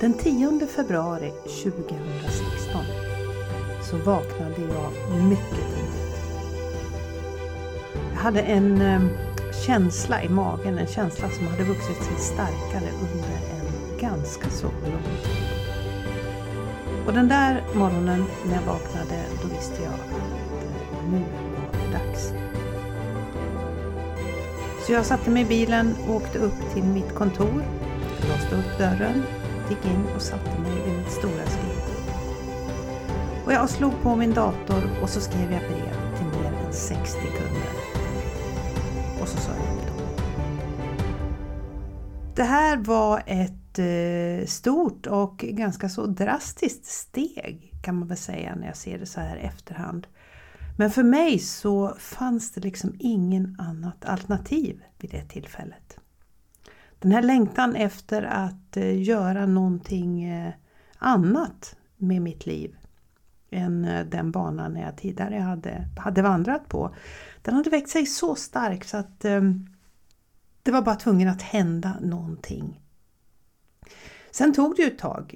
Den 10 februari 2016 så vaknade jag mycket tidigt. Jag hade en eh, känsla i magen, en känsla som hade vuxit sig starkare under en ganska så lång tid. Och den där morgonen när jag vaknade, då visste jag att nu var det dags. Så jag satte mig i bilen och åkte upp till mitt kontor, låste upp dörren gick in och satte mig vid mitt stora skrivbord. Och jag slog på min dator och så skrev jag brev till mer än 60 kunder. Och så sa jag upp dem. Det här var ett eh, stort och ganska så drastiskt steg kan man väl säga när jag ser det så här i efterhand. Men för mig så fanns det liksom ingen annat alternativ vid det tillfället. Den här längtan efter att eh, göra någonting eh, annat med mitt liv än eh, den banan jag tidigare hade, hade vandrat på. Den hade växt sig så stark så att det var bara tvungen att hända någonting. Sen tog det ju ett tag.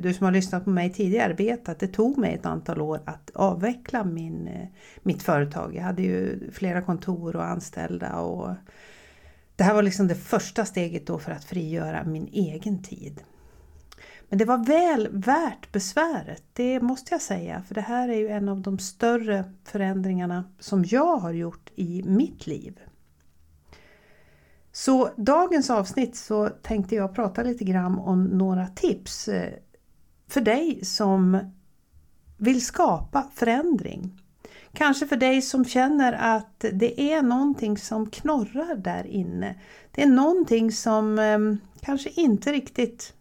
Du som har lyssnat på mig tidigare vet att det tog mig ett antal år att avveckla min, mitt företag. Jag hade ju flera kontor och anställda och det här var liksom det första steget då för att frigöra min egen tid. Men det var väl värt besväret, det måste jag säga, för det här är ju en av de större förändringarna som jag har gjort i mitt liv. Så dagens avsnitt så tänkte jag prata lite grann om några tips eh, för dig som vill skapa förändring. Kanske för dig som känner att det är någonting som knorrar där inne. Det är någonting som eh, kanske inte riktigt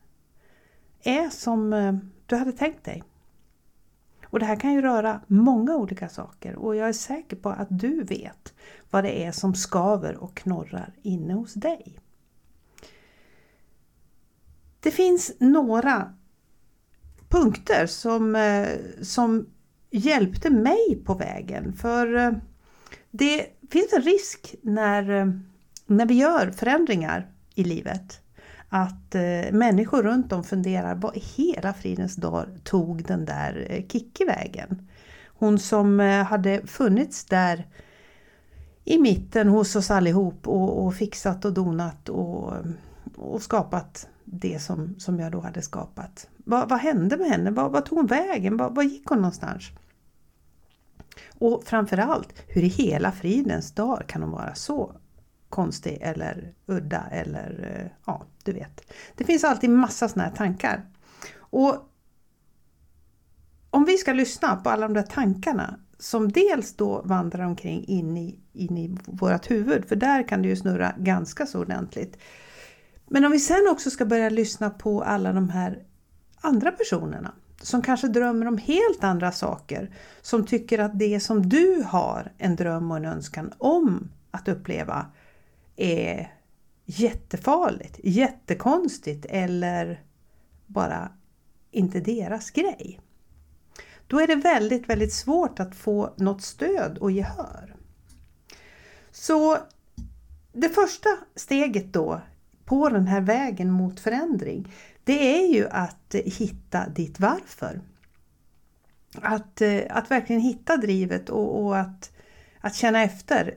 är som eh, du hade tänkt dig. Och det här kan ju röra många olika saker och jag är säker på att du vet vad det är som skaver och knorrar inne hos dig. Det finns några punkter som, eh, som hjälpte mig på vägen. För eh, det finns en risk när, eh, när vi gör förändringar i livet att eh, människor runt om funderar vad i hela fridens dag tog den där Kicki vägen? Hon som hade funnits där i mitten hos oss allihop och, och fixat och donat och, och skapat det som, som jag då hade skapat. Vad, vad hände med henne? Vad, vad tog hon vägen? Vad, vad gick hon någonstans? Och framförallt, hur i hela fridens dag kan hon vara så konstig eller udda eller eh, ja, du vet. Det finns alltid massa sådana här tankar. Och om vi ska lyssna på alla de där tankarna som dels då vandrar omkring in i, in i vårt huvud, för där kan det ju snurra ganska så ordentligt. Men om vi sen också ska börja lyssna på alla de här andra personerna som kanske drömmer om helt andra saker, som tycker att det som du har en dröm och en önskan om att uppleva är jättefarligt, jättekonstigt eller bara inte deras grej. Då är det väldigt, väldigt svårt att få något stöd och gehör. Så det första steget då på den här vägen mot förändring, det är ju att hitta ditt varför. Att, eh, att verkligen hitta drivet och, och att, att känna efter.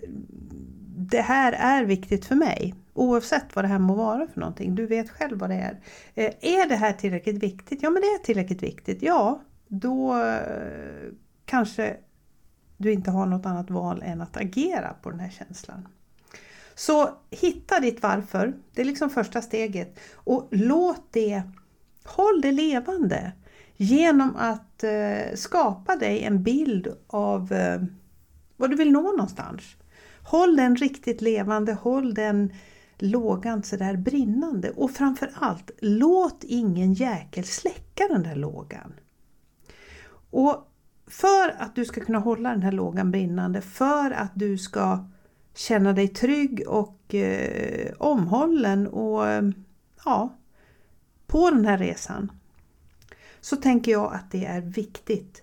Det här är viktigt för mig. Oavsett vad det här må vara för någonting. Du vet själv vad det är. Eh, är det här tillräckligt viktigt? Ja men det är tillräckligt viktigt. Ja, då eh, kanske du inte har något annat val än att agera på den här känslan. Så hitta ditt varför, det är liksom första steget. Och låt det, håll det levande genom att eh, skapa dig en bild av eh, vad du vill nå någonstans. Håll den riktigt levande, håll den lågan sådär brinnande och framförallt låt ingen jäkel släcka den där lågan. Och för att du ska kunna hålla den här lågan brinnande, för att du ska känna dig trygg och eh, omhållen och eh, ja, på den här resan så tänker jag att det är viktigt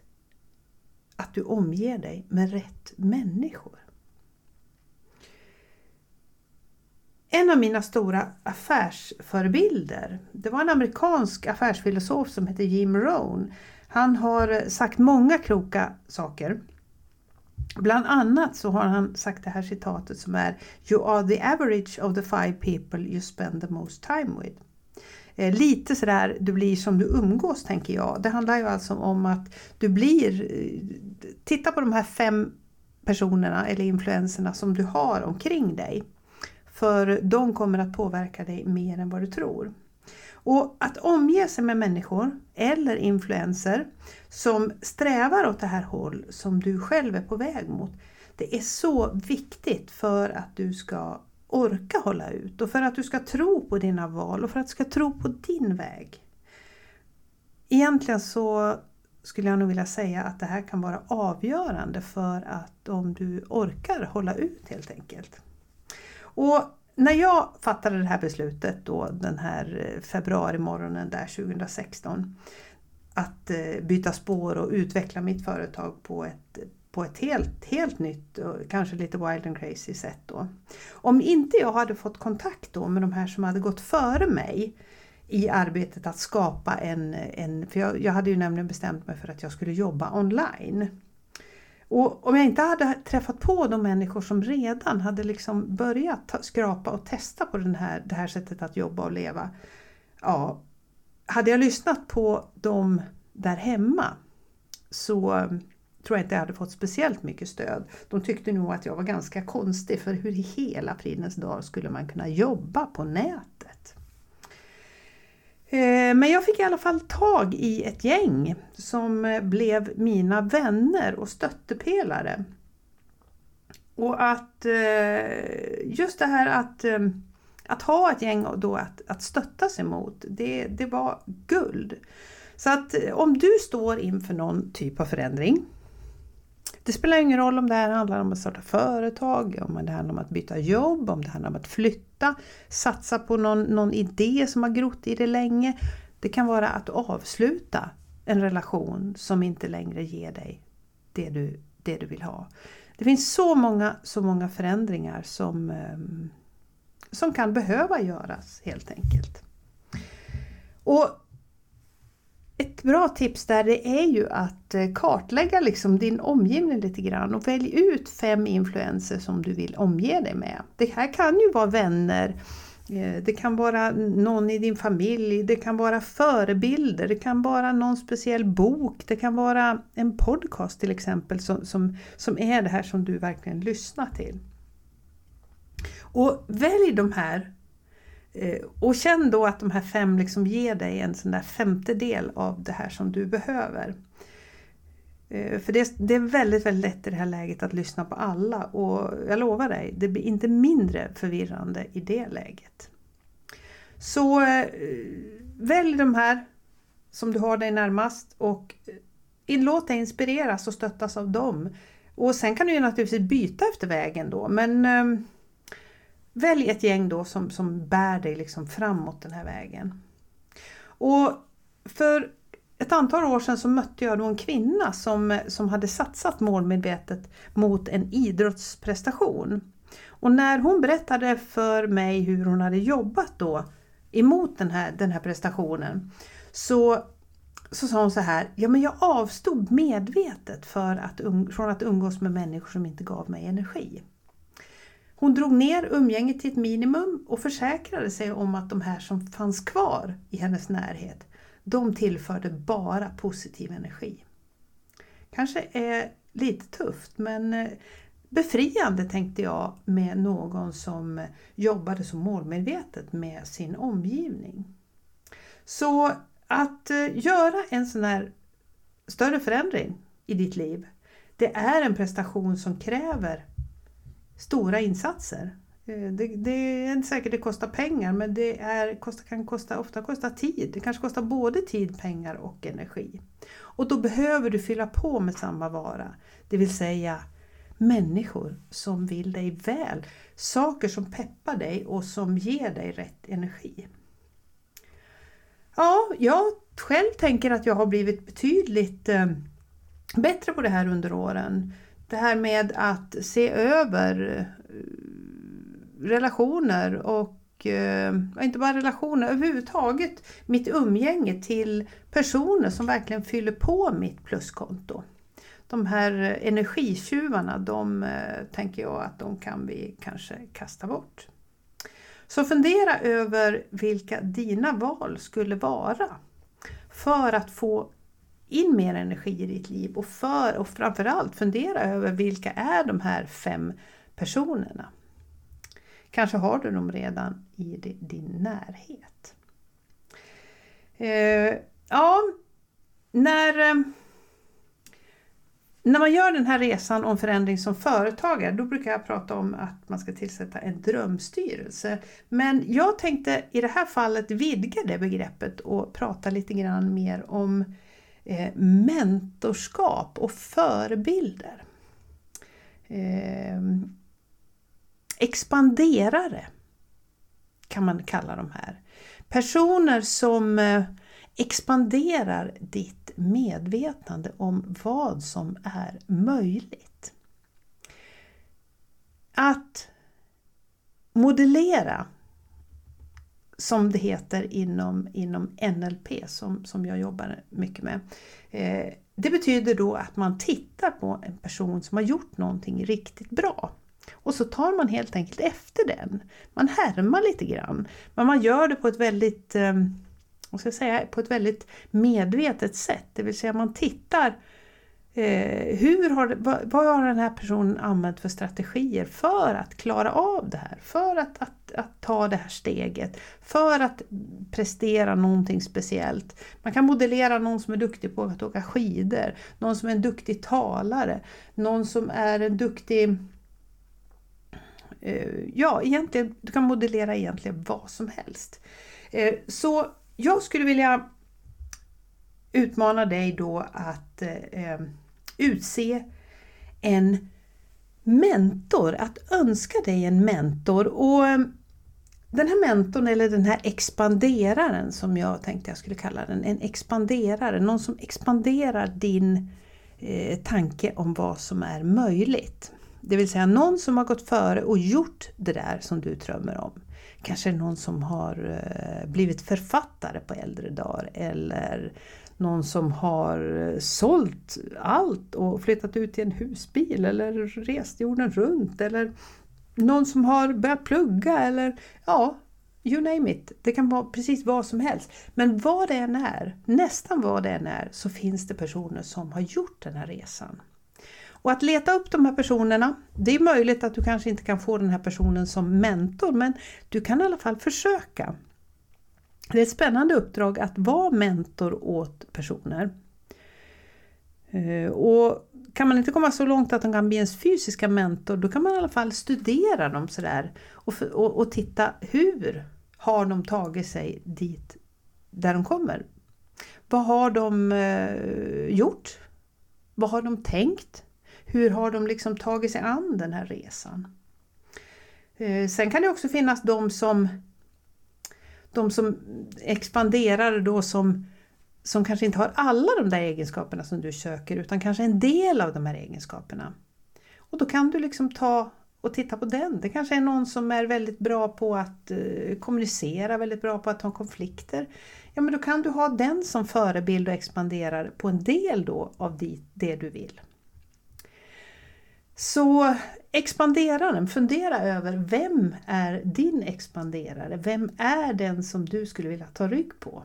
att du omger dig med rätt människor. en av mina stora affärsförebilder, det var en amerikansk affärsfilosof som hette Jim Rohn. Han har sagt många kloka saker. Bland annat så har han sagt det här citatet som är You are the average of the five people you spend the most time with. Eh, lite sådär, du blir som du umgås tänker jag. Det handlar ju alltså om att du blir, eh, titta på de här fem personerna eller influenserna som du har omkring dig. För de kommer att påverka dig mer än vad du tror. Och att omge sig med människor eller influenser som strävar åt det här håll som du själv är på väg mot. Det är så viktigt för att du ska orka hålla ut och för att du ska tro på dina val och för att du ska tro på din väg. Egentligen så skulle jag nog vilja säga att det här kan vara avgörande för att om du orkar hålla ut helt enkelt. Och när jag fattade det här beslutet då den här eh, februarimorgonen där 2016 att eh, byta spår och utveckla mitt företag på ett, på ett helt, helt nytt och kanske lite wild and crazy sätt då. Om inte jag hade fått kontakt då med de här som hade gått före mig i arbetet att skapa en, en för jag, jag hade ju nämligen bestämt mig för att jag skulle jobba online. Och om jag inte hade träffat på de människor som redan hade liksom börjat skrapa och testa på den här, det här sättet att jobba och leva. Ja, hade jag lyssnat på dem där hemma så mm, tror jag inte jag hade fått speciellt mycket stöd. De tyckte nog att jag var ganska konstig för hur i hela fridens dag skulle man kunna jobba på nätet? Eh, men jag fick i alla fall tag i ett gäng som eh, blev mina vänner och stöttepelare. Och att eh, just det här att, att ha ett gäng då att, att stötta sig mot, det, det var guld. Så att om du står inför någon typ av förändring det spelar ingen roll om det här handlar om att starta företag, om det handlar om att byta jobb, om det handlar om att flytta, satsa på någon, någon idé som har grott i det länge. Det kan vara att avsluta en relation som inte längre ger dig det du, det du vill ha. Det finns så många, så många förändringar som, ehm, som kan behöva göras helt enkelt. Och ett bra tips där det är ju att eh, kartlägga liksom din omgivning lite grann och välj ut fem influenser som du vill omge dig med. Det här kan ju vara vänner, eh, det kan vara någon i din familj, det kan vara förebilder, det kan vara någon speciell bok, det kan vara en podcast till exempel som, som, som är det här som du verkligen lyssnar till. Och välj de här Eh, och känn då att de här fem liksom ger dig en sån där femtedel av det här som du behöver. Eh, för det, det, är väldigt, väldigt lätt i det här läget att lyssna på alla och jag lovar dig, det blir inte mindre förvirrande i det läget. Så eh, välj de här som du har dig närmast och låt dig inspireras och stöttas av dem. Och sen kan du ju naturligtvis byta efter vägen då men Välj ett gäng då som, som bär dig liksom framåt den här vägen. Och för ett antal år sedan så mötte jag då en kvinna som, som hade satsat målmedvetet mot en idrottsprestation. Och när hon berättade för mig hur hon hade jobbat då emot den här, den här prestationen så, så sa hon så här, ja men jag avstod medvetet för att, um, från att umgås med människor som inte gav mig energi. Hon drog ner umgänget till ett minimum och försäkrade sig om att de här som fanns kvar i hennes närhet, de tillförde bara positiv energi. Kanske är lite tufft men eh, befriande tänkte jag med någon som jobbade så målmedvetet med sin omgivning. Så att eh, göra en sån här större förändring i ditt liv, det är en prestation som kräver stora insatser. Eh, det, det, är inte säkert det kostar pengar men det är, kosta, kan kosta, ofta kosta tid. Det kanske kostar både tid, pengar och energi. Och då behöver du fylla på med samma vara. Det vill säga människor som vill dig väl. Saker som peppar dig och som ger dig rätt energi. Ja, jag själv tänker att jag har blivit betydligt eh, bättre på det här under åren det här med att se över eh, relationer och eh, inte bara relationer, överhuvudtaget mitt umgänge till personer som verkligen fyller på mitt pluskonto. De här energitjuvarna, de eh, tänker jag att de kan vi kanske kasta bort. Så fundera över vilka dina val skulle vara för att få in mer energi i ditt liv och, för, och framförallt fundera över vilka är de här fem personerna. Kanske har du dem redan i din närhet. Eh, ja, när, eh, när man gör den här resan om förändring som företagare, då brukar jag prata om att man ska tillsätta en drömstyrelse. Men jag tänkte i det här fallet vidga det begreppet och prata lite grann mer om eh, Eh, mentorskap och förebilder. Eh, expanderare kan man kalla de här. Personer som eh, expanderar ditt medvetande om vad som är möjligt. Att modellera som det heter inom, inom NLP som, som jag jobbar mycket med. Eh, det betyder då att man tittar på en person som har gjort någonting riktigt bra. Och så tar man helt enkelt efter den. Man härmar lite grann. Men man gör det på ett väldigt, eh, vad ska jag säga, på ett väldigt medvetet sätt. Det vill säga man tittar Eh, hur har, vad, vad, har den här personen använt för strategier för att klara av det här? För att, att, att, ta det här steget, för att prestera någonting speciellt. Man kan modellera någon som är duktig på att åka skidor, någon som är en duktig talare, någon som är en duktig eh, Ja, egentligen, du kan modellera egentligen vad som helst. Eh, så jag skulle vilja utmana dig då att eh, eh, utse en mentor, att önska dig en mentor. Och den här mentorn eller den här expanderaren som jag tänkte jag skulle kalla den, en expanderare, någon som expanderar din eh, tanke om vad som är möjligt. Det vill säga någon som har gått före och gjort det där som du drömmer om. Kanske någon som har eh, blivit författare på äldre dagar eller någon som har eh, sålt allt och flyttat ut i en husbil eller rest jorden runt eller någon som har börjat plugga eller ja, you name it. Det kan vara precis vad som helst. Men vad det än är, nästan vad det än är, så finns det personer som har gjort den här resan. Och att leta upp de här personerna, det är möjligt att du kanske inte kan få den här personen som mentor, men du kan i alla fall försöka. Det är ett spännande uppdrag att vara mentor åt personer. Eh, och kan man inte komma så långt att de kan bli ens fysiska mentor, då kan man i alla fall studera dem sådär och, och, och titta hur har de tagit sig dit där de kommer? Vad har de eh, gjort? Vad har de tänkt? Hur har de liksom tagit sig an den här resan? Eh, sen kan det också finnas de som de som expanderar då som, som kanske inte har alla de där egenskaperna som du söker utan kanske en del av de här egenskaperna. Och då kan du liksom ta och titta på den. Det kanske är någon som är väldigt bra på att eh, kommunicera, väldigt bra på att ha konflikter. Ja men då kan du ha den som förebild och expanderar på en del då av det, det du vill. Så expanderaren, fundera över vem är din expanderare? Vem är den som du skulle vilja ta rygg på?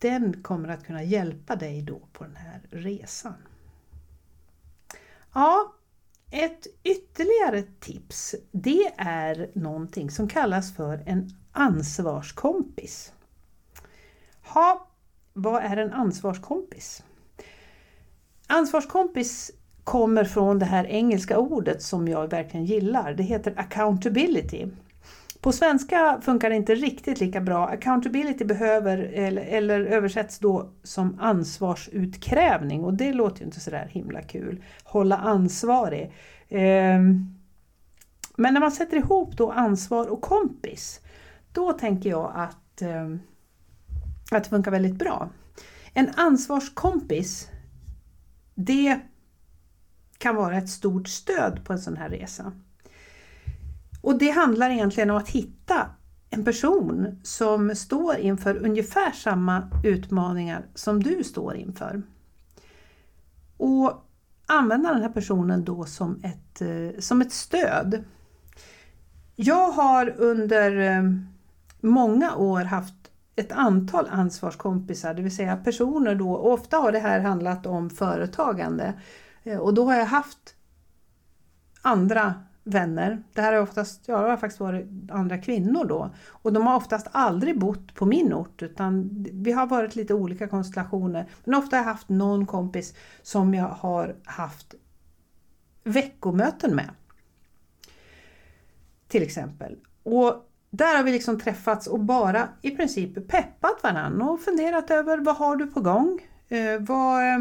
Den kommer att kunna hjälpa dig då på den här resan. Ja, ett ytterligare tips det är någonting som kallas för en ansvarskompis. Ha, vad är en ansvarskompis? Ansvarskompis kommer från det här engelska ordet som jag verkligen gillar. Det heter accountability. På svenska funkar det inte riktigt lika bra. Accountability behöver, eller, eller översätts då som ansvarsutkrävning och det låter ju inte sådär himla kul. Hålla ansvarig. Ehm, men när man sätter ihop då ansvar och kompis, då tänker jag att, ehm, att det funkar väldigt bra. En ansvarskompis, det kan vara ett stort stöd på en sån här resa. Och det handlar egentligen om att hitta en person som står inför ungefär samma utmaningar som du står inför. Och använda den här personen då som ett, eh, som ett stöd. Jag har under eh, många år haft ett antal ansvarskompisar, det vill säga personer då, ofta har det här handlat om företagande eh, och då har jag haft andra vänner. Det här har oftast, ja, det har faktiskt varit andra kvinnor då. Och de har oftast aldrig bott på min ort utan vi har varit lite olika konstellationer. Men ofta har jag haft någon kompis som jag har haft veckomöten med. Till exempel. Och där har vi liksom träffats och bara i princip peppat varandra och funderat över vad har du på gång? Eh, vad, eh,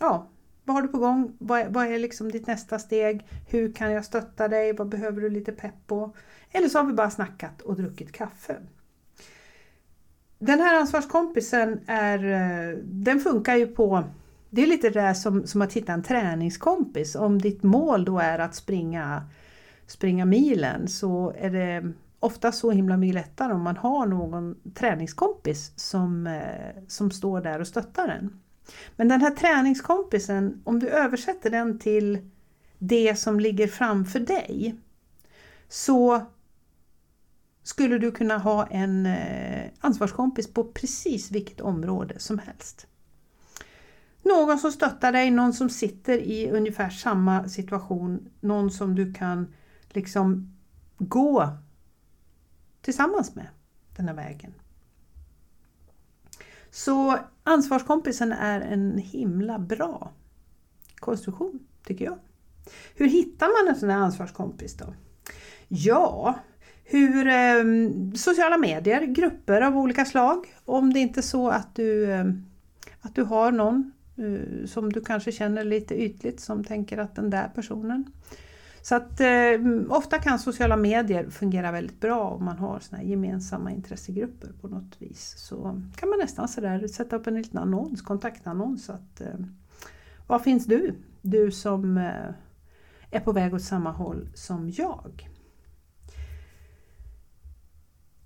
ja, vad har du på gång? Vad är, vad är liksom ditt nästa steg? Hur kan jag stötta dig? Vad behöver du lite pepp på? Eller så har vi bara snackat och druckit kaffe. Den här ansvarskompisen är, eh, den funkar ju på det är lite det som, som att hitta en träningskompis. Om ditt mål då är att springa, springa milen så är det ofta så himla mycket lättare om man har någon träningskompis som, eh, som står där och stöttar en. Men den här träningskompisen, om du översätter den till det som ligger framför dig så skulle du kunna ha en eh, ansvarskompis på precis vilket område som helst. Någon som stöttar dig, någon som sitter i ungefär samma situation, någon som du kan liksom gå tillsammans med den här vägen. Så ansvarskompisen är en himla bra konstruktion, tycker jag. Hur hittar man en sån här ansvarskompis då? Ja, hur eh, sociala medier, grupper av olika slag. Om det inte är så att du, eh, att du har någon eh, som du kanske känner lite ytligt som tänker att den där personen så att eh, ofta kan sociala medier fungera väldigt bra om man har såna gemensamma intressegrupper på något vis. Så kan man nästan sådär sätta upp en liten annons, kontaktannons. Att, eh, var finns du? Du som eh, är på väg åt samma håll som jag.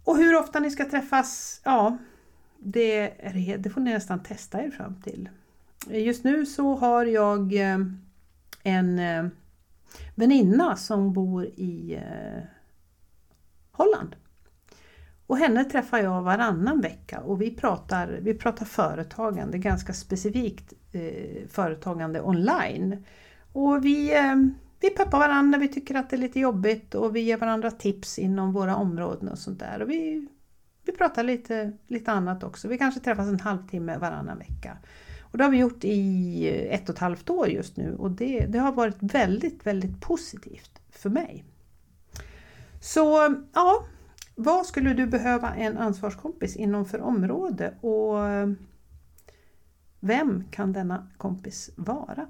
Och hur ofta ni ska träffas? Ja, det, det får ni nästan testa er fram till. Just nu så har jag eh, en eh, väninna som bor i eh, Holland. Och henne träffar jag varannan vecka och vi pratar, vi pratar företagande, ganska specifikt eh, företagande online. Och vi, eh, vi peppar varandra när vi tycker att det är lite jobbigt och vi ger varandra tips inom våra områden och sånt där. Och vi, vi pratar lite, lite annat också. Vi kanske träffas en halvtimme varannan vecka. Och det har vi gjort i ett och ett halvt år just nu och det, det har varit väldigt, väldigt positivt för mig. Så ja, vad skulle du behöva en ansvarskompis inom för område och vem kan denna kompis vara?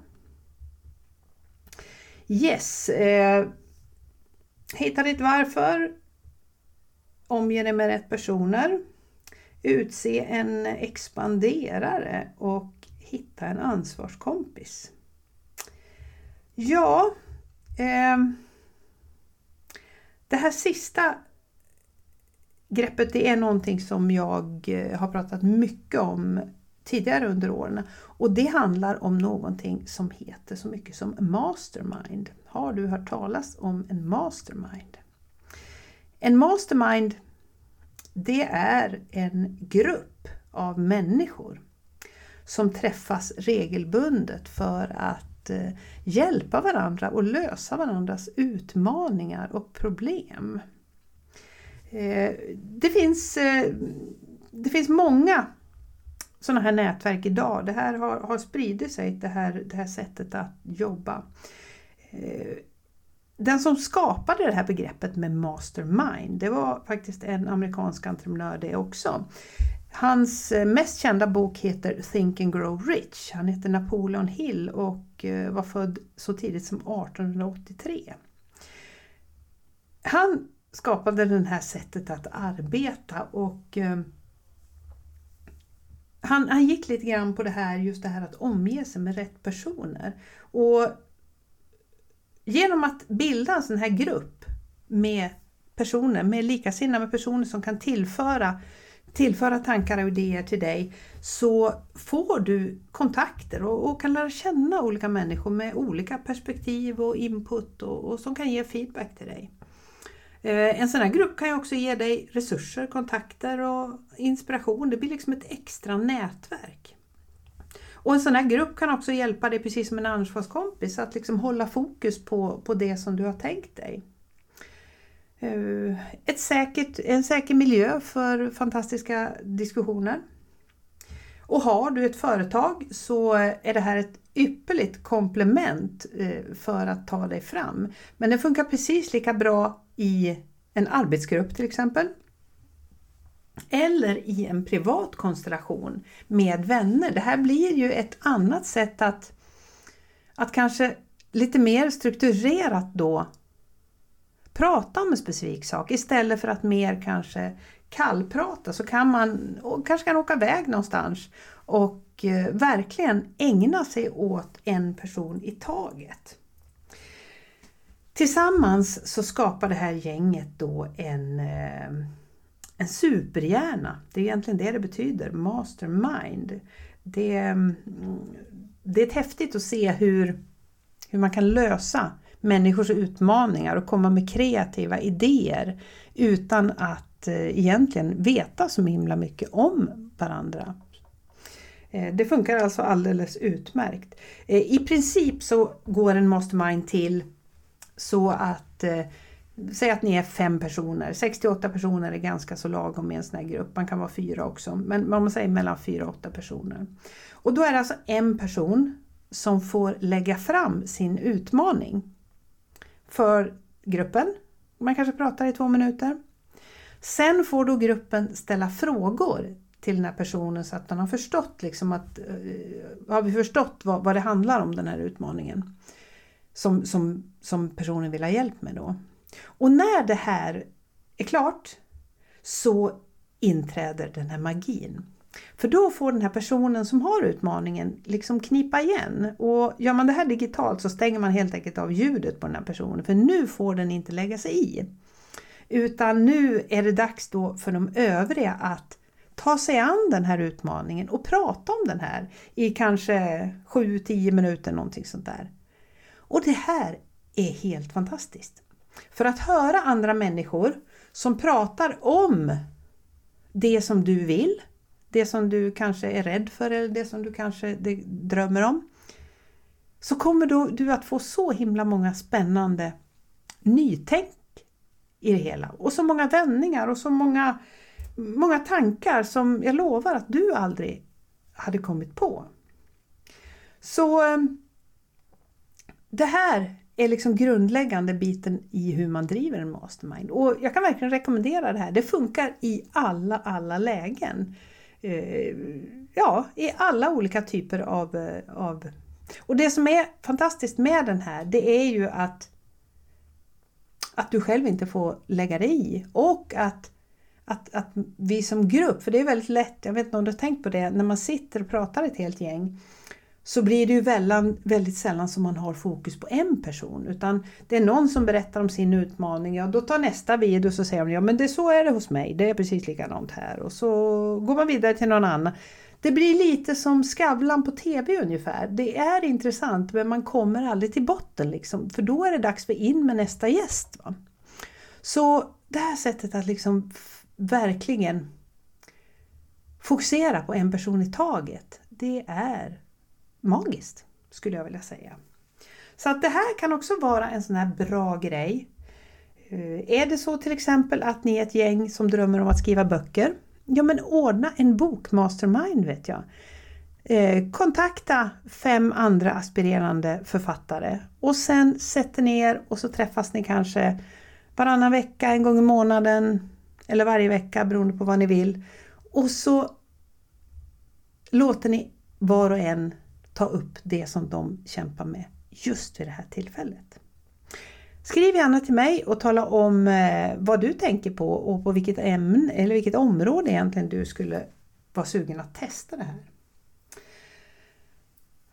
Yes, eh, hitta ditt varför, omge dig med rätt personer, utse en expanderare och hitta en ansvarskompis. Ja, eh, det här sista greppet det är någonting som jag eh, har pratat mycket om tidigare under åren och det handlar om någonting som heter så mycket som mastermind. Har du hört talas om en mastermind? En mastermind det är en grupp av människor som träffas regelbundet för att eh, hjälpa varandra och lösa varandras utmaningar och problem. Eh, det finns, eh, det finns många sådana här nätverk idag. Det här har, har spridit sig, det här, det här sättet att jobba. Den som skapade det här begreppet med mastermind, det var faktiskt en amerikansk entreprenör det också. Hans eh, mest kända bok heter Think and Grow Rich. Han heter Napoleon Hill och eh, var född så tidigt som 1883. Han skapade det här sättet att arbeta och eh, han, han gick lite grann på det här, just det här att omge sig med rätt personer. Och genom att bilda en sån här grupp med personer, med likasinnade med personer som kan tillföra tillföra tankar och idéer till dig så får du kontakter och, och, kan lära känna olika människor med olika perspektiv och input och, och som kan ge feedback till dig. Eh, en sån här grupp kan ju också ge dig resurser, kontakter och inspiration. Det blir liksom ett extra nätverk. Och en sån här grupp kan också hjälpa dig, precis som en ansvarskompis, att liksom hålla fokus på, på det som du har tänkt dig. Eh, ett säkert, en säker miljö för fantastiska diskussioner. Och har du ett företag så är det här ett ypperligt komplement eh, för att ta dig fram. Men det funkar precis lika bra i en arbetsgrupp till exempel. Eller i en privat konstellation med vänner. Det här blir ju ett annat sätt att, att kanske lite mer strukturerat då prata om en specifik sak istället för att mer kanske kallprata så kan man kanske kan åka iväg någonstans och eh, verkligen ägna sig åt en person i taget. Tillsammans så skapar det här gänget då en, eh, en superhjärna. Det är egentligen det det betyder, mastermind. Det, mm, det är häftigt att se hur, hur man kan lösa människors utmaningar och komma med kreativa idéer utan att eh, egentligen veta så himla mycket om varandra. Eh, det funkar alltså alldeles utmärkt. Eh, I princip så går en mastermind till så att Säg att ni är fem personer, 68 personer är ganska så lagom i en sån här grupp. Man kan vara fyra också, men om man säger mellan fyra och åtta personer. Och då är det alltså en person som får lägga fram sin utmaning för gruppen. Man kanske pratar i två minuter. Sen får då gruppen ställa frågor till den här personen så att den har förstått liksom att eh, har vi förstått vad, vad det handlar om den här utmaningen som, som, som personen vill ha hjälp med då. Och när det här är klart så inträder den här magin. För då får den här personen som har utmaningen liksom knipa igen. Och gör man det här digitalt så stänger man helt enkelt av ljudet på den här personen för nu får den inte lägga sig i. Utan nu är det dags då för de övriga att ta sig an den här utmaningen och prata om den här i kanske 7-10 minuter någonting sånt där. Och det här är helt fantastiskt. För att höra andra människor som pratar om det som du vill, det som du kanske är rädd för eller det som du kanske drömmer om. Så kommer då du att få så himla många spännande nytänk i det hela och så många vändningar och så många, många tankar som jag lovar att du aldrig hade kommit på. Så eh, det här är liksom grundläggande biten i hur man driver en mastermind. Och jag kan verkligen rekommendera det här. Det funkar i alla, alla lägen. Eh, ja, i alla olika typer av, eh, av... Och det som är fantastiskt med den här, det är ju att att du själv inte får lägga dig i. Och att, att, att vi som grupp, för det är väldigt lätt, jag vet inte om du har tänkt på det, när man sitter och pratar ett helt gäng så blir det ju väldigt, väldigt sällan som man har fokus på en person utan det är någon som berättar om sin utmaning ja då tar nästa vid och så säger de ja men det, så är det hos mig, det är precis likadant här och så går man vidare till någon annan. Det blir lite som Skavlan på TV ungefär. Det är intressant men man kommer aldrig till botten liksom för då är det dags för in med nästa gäst. Va? Så det här sättet att liksom verkligen fokusera på en person i taget, det är magiskt skulle jag vilja säga. Så att det här kan också vara en sån här bra grej. Eh, är det så till exempel att ni är ett gäng som drömmer om att skriva böcker? Ja men ordna en bokmastermind vet jag. Eh, kontakta fem andra aspirerande författare och sen sätter ni er och så träffas ni kanske varannan vecka, en gång i månaden eller varje vecka beroende på vad ni vill. Och så låter ni var och en ta upp det som de kämpar med just vid det här tillfället. Skriv gärna till mig och tala om eh, vad du tänker på och på vilket ämne eller vilket område egentligen du skulle vara sugen att testa det här.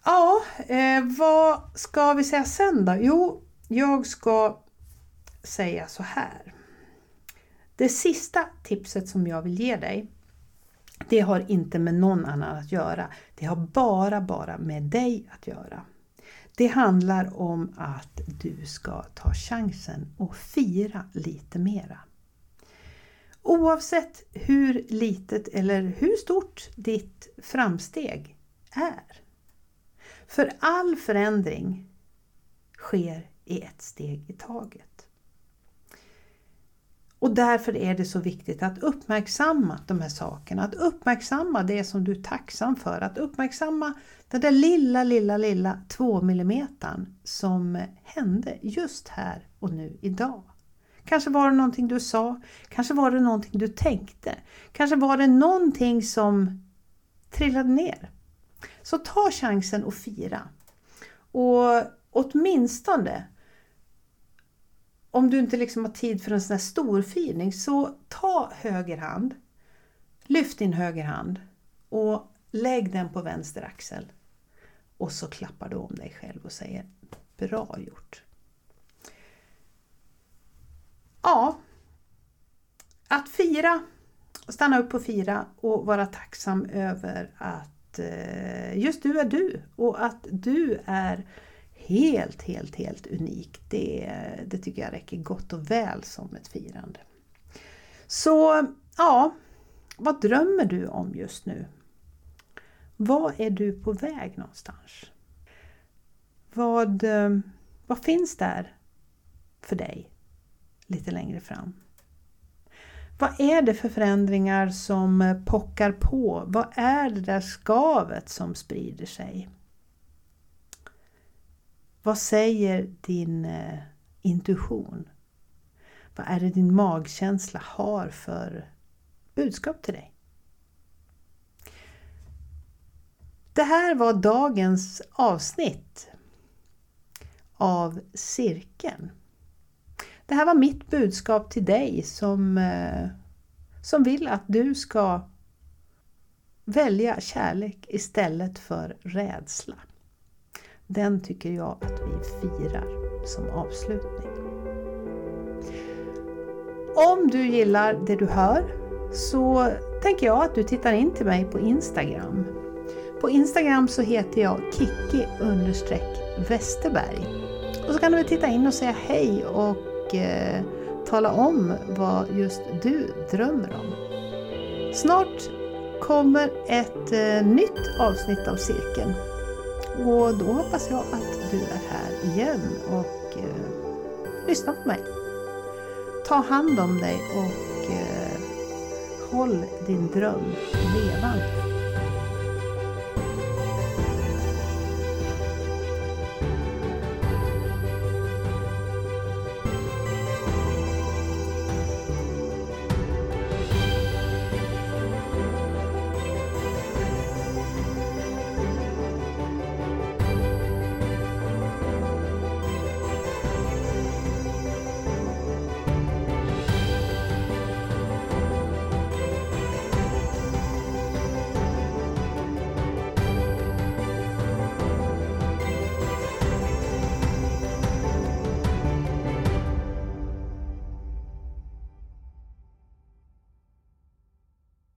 Ja, eh, vad ska vi säga sen då? Jo, jag ska säga så här. Det sista tipset som jag vill ge dig, det har inte med någon annan att göra. Det har bara, bara med dig att göra. Det handlar om att du ska ta chansen och fira lite mera. Oavsett hur litet eller hur stort ditt framsteg är. För all förändring sker i ett steg i taget. Och därför är det så viktigt att uppmärksamma de här sakerna, att uppmärksamma det som du är tacksam för, att uppmärksamma den där lilla, lilla, lilla 2 millimetern som hände just här och nu idag. Kanske var det någonting du sa, kanske var det någonting du tänkte, kanske var det någonting som trillade ner. Så ta chansen och fira. Och åtminstone om du inte liksom har tid för en sån här storfirning så ta höger hand, lyft din höger hand och lägg den på vänster axel. Och så klappar du om dig själv och säger Bra gjort! Ja, att fira, stanna upp och fira och vara tacksam över att eh, just du är du och att du är helt, helt, helt unik. Det, det tycker jag räcker gott och väl som ett firande. Så ja, vad drömmer du om just nu? Vad är du på väg någonstans? Vad, eh, vad finns där för dig lite längre fram? Vad är det för förändringar som pockar på? Vad är det där skavet som sprider sig? Vad säger din eh, intuition? Vad är det din magkänsla har för budskap till dig? Det här var dagens avsnitt av cirkeln. Det här var mitt budskap till dig som, eh, som vill att du ska välja kärlek istället för rädsla. Den tycker jag att vi firar som avslutning. Om du gillar det du hör så tänker jag att du tittar in till mig på Instagram. På Instagram så heter jag Kikki Westerberg. Och så kan du väl titta in och säga hej och eh, tala om vad just du drömmer om. Snart kommer ett eh, nytt avsnitt av Cirkeln och då hoppas jag att du är här igen och eh, lyssnar på mig. Ta hand om dig och eh, håll din dröm levande.